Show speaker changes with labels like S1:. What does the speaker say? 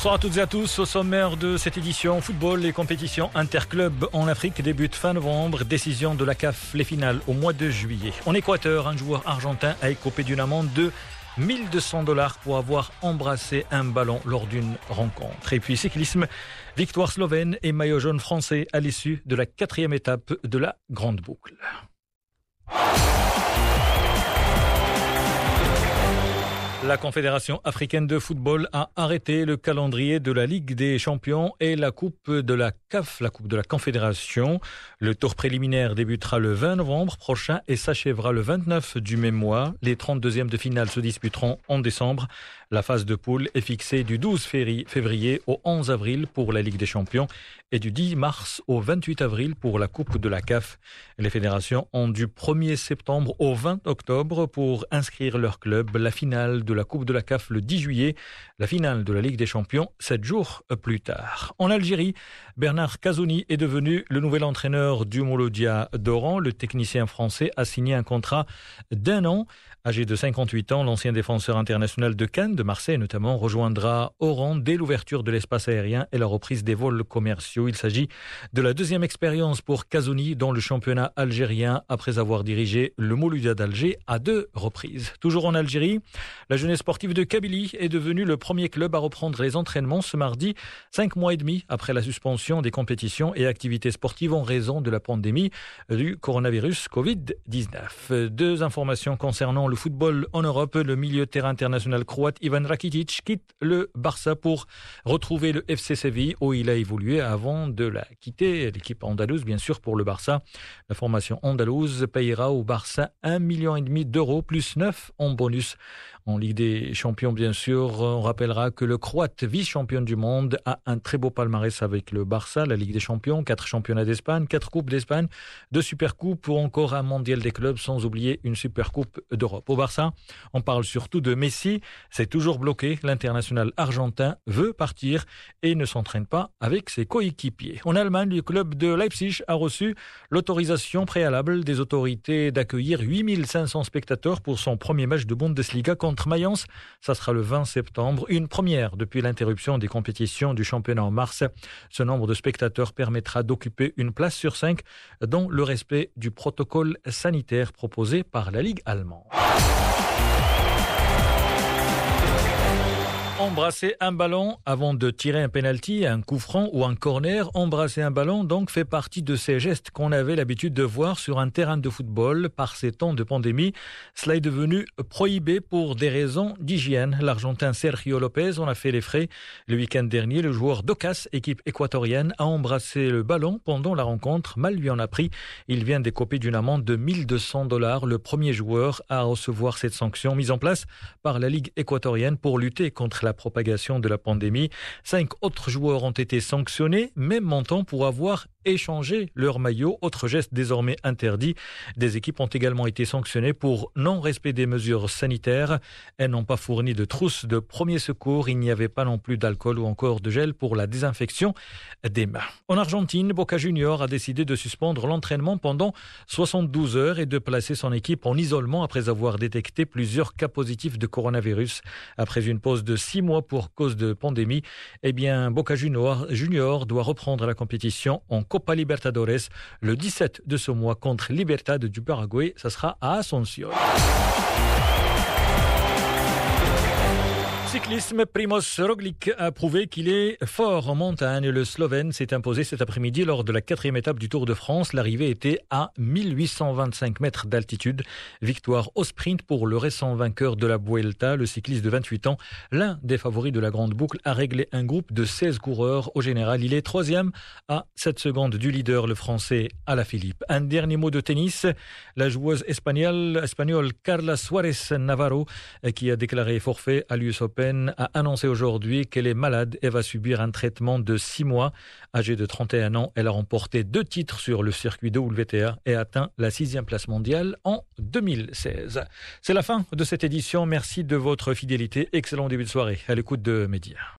S1: Bonsoir à toutes et à tous. Au sommaire de cette édition, football, les compétitions interclubs en Afrique débutent fin novembre. Décision de la CAF, les finales au mois de juillet. En Équateur, un joueur argentin a écopé d'une amende de 1200 dollars pour avoir embrassé un ballon lors d'une rencontre. Et puis cyclisme, victoire slovène et maillot jaune français à l'issue de la quatrième étape de la Grande Boucle. La Confédération africaine de football a arrêté le calendrier de la Ligue des champions et la Coupe de la CAF, la Coupe de la Confédération. Le tour préliminaire débutera le 20 novembre prochain et s'achèvera le 29 du même mois. Les 32e de finale se disputeront en décembre. La phase de poule est fixée du 12 février au 11 avril pour la Ligue des champions et du 10 mars au 28 avril pour la Coupe de la CAF. Les fédérations ont du 1er septembre au 20 octobre pour inscrire leur club. La finale la Coupe de la CAF le 10 juillet, la finale de la Ligue des champions sept jours plus tard. En Algérie, Bernard Cazouni est devenu le nouvel entraîneur du Mouloudia d'Oran. Le technicien français a signé un contrat d'un an. Âgé de 58 ans, l'ancien défenseur international de Cannes, de Marseille notamment, rejoindra Oran dès l'ouverture de l'espace aérien et la reprise des vols commerciaux. Il s'agit de la deuxième expérience pour Kazouni dans le championnat algérien après avoir dirigé le Mouloudia d'Alger à deux reprises. Toujours en Algérie, la jeunesse sportive de Kabylie est devenue le premier club à reprendre les entraînements ce mardi, cinq mois et demi après la suspension des compétitions et activités sportives en raison de la pandémie du coronavirus Covid-19. Deux informations concernant le football en Europe. Le milieu terrain international croate Ivan Rakitic quitte le Barça pour retrouver le FC Séville où il a évolué avant de la quitter. L'équipe andalouse, bien sûr, pour le Barça. La formation andalouse payera au Barça un million d'euros plus 9 en bonus. En Ligue des Champions, bien sûr, on rappellera que le Croate, vice-champion du monde, a un très beau palmarès avec le Barça, la Ligue des Champions, quatre championnats d'Espagne, quatre coupes d'Espagne, deux supercoupes ou encore un mondial des clubs, sans oublier une supercoupe d'Europe. Au Barça, on parle surtout de Messi. C'est toujours bloqué. L'international argentin veut partir et ne s'entraîne pas avec ses coéquipiers. En Allemagne, le club de Leipzig a reçu l'autorisation préalable des autorités d'accueillir 8500 spectateurs pour son premier match de Bundesliga contre Mayence. Ça sera le 20 septembre, une première depuis l'interruption des compétitions du championnat en mars. Ce nombre de spectateurs permettra d'occuper une place sur cinq dans le respect du protocole sanitaire proposé par la Ligue allemande. Embrasser un ballon avant de tirer un penalty, un coup franc ou un corner, embrasser un ballon donc fait partie de ces gestes qu'on avait l'habitude de voir sur un terrain de football par ces temps de pandémie. Cela est devenu prohibé pour des raisons d'hygiène. L'Argentin Sergio Lopez en a fait les frais. Le week-end dernier, le joueur d'Ocas, équipe équatorienne, a embrassé le ballon pendant la rencontre. Mal lui en a pris. Il vient d'écoper d'une amende de 1200 dollars. Le premier joueur à recevoir cette sanction mise en place par la Ligue équatorienne pour lutter contre la la propagation de la pandémie. Cinq autres joueurs ont été sanctionnés, même montant pour avoir échangé leur maillot, autre geste désormais interdit. Des équipes ont également été sanctionnées pour non-respect des mesures sanitaires. Elles n'ont pas fourni de trousses de premier secours. Il n'y avait pas non plus d'alcool ou encore de gel pour la désinfection des mains. En Argentine, Boca Junior a décidé de suspendre l'entraînement pendant 72 heures et de placer son équipe en isolement après avoir détecté plusieurs cas positifs de coronavirus. Après une pause de six mois pour cause de pandémie, eh bien, Boca Junior, Junior doit reprendre la compétition en Copa Libertadores le 17 de ce mois contre Libertad du Paraguay. Ça sera à Asunción. Cyclisme, Primoz Roglic a prouvé qu'il est fort en montagne. Le Slovène s'est imposé cet après-midi lors de la quatrième étape du Tour de France. L'arrivée était à 1825 mètres d'altitude. Victoire au sprint pour le récent vainqueur de la Vuelta, le cycliste de 28 ans. L'un des favoris de la grande boucle a réglé un groupe de 16 coureurs. Au général, il est troisième à 7 secondes du leader, le français Alaphilippe. Un dernier mot de tennis. La joueuse espagnole, espagnole Carla Suarez Navarro, qui a déclaré forfait à l'US a annoncé aujourd'hui qu'elle est malade et va subir un traitement de six mois. Âgée de 31 ans, elle a remporté deux titres sur le circuit de WTA et atteint la sixième place mondiale en 2016. C'est la fin de cette édition. Merci de votre fidélité. Excellent début de soirée à l'écoute de Média.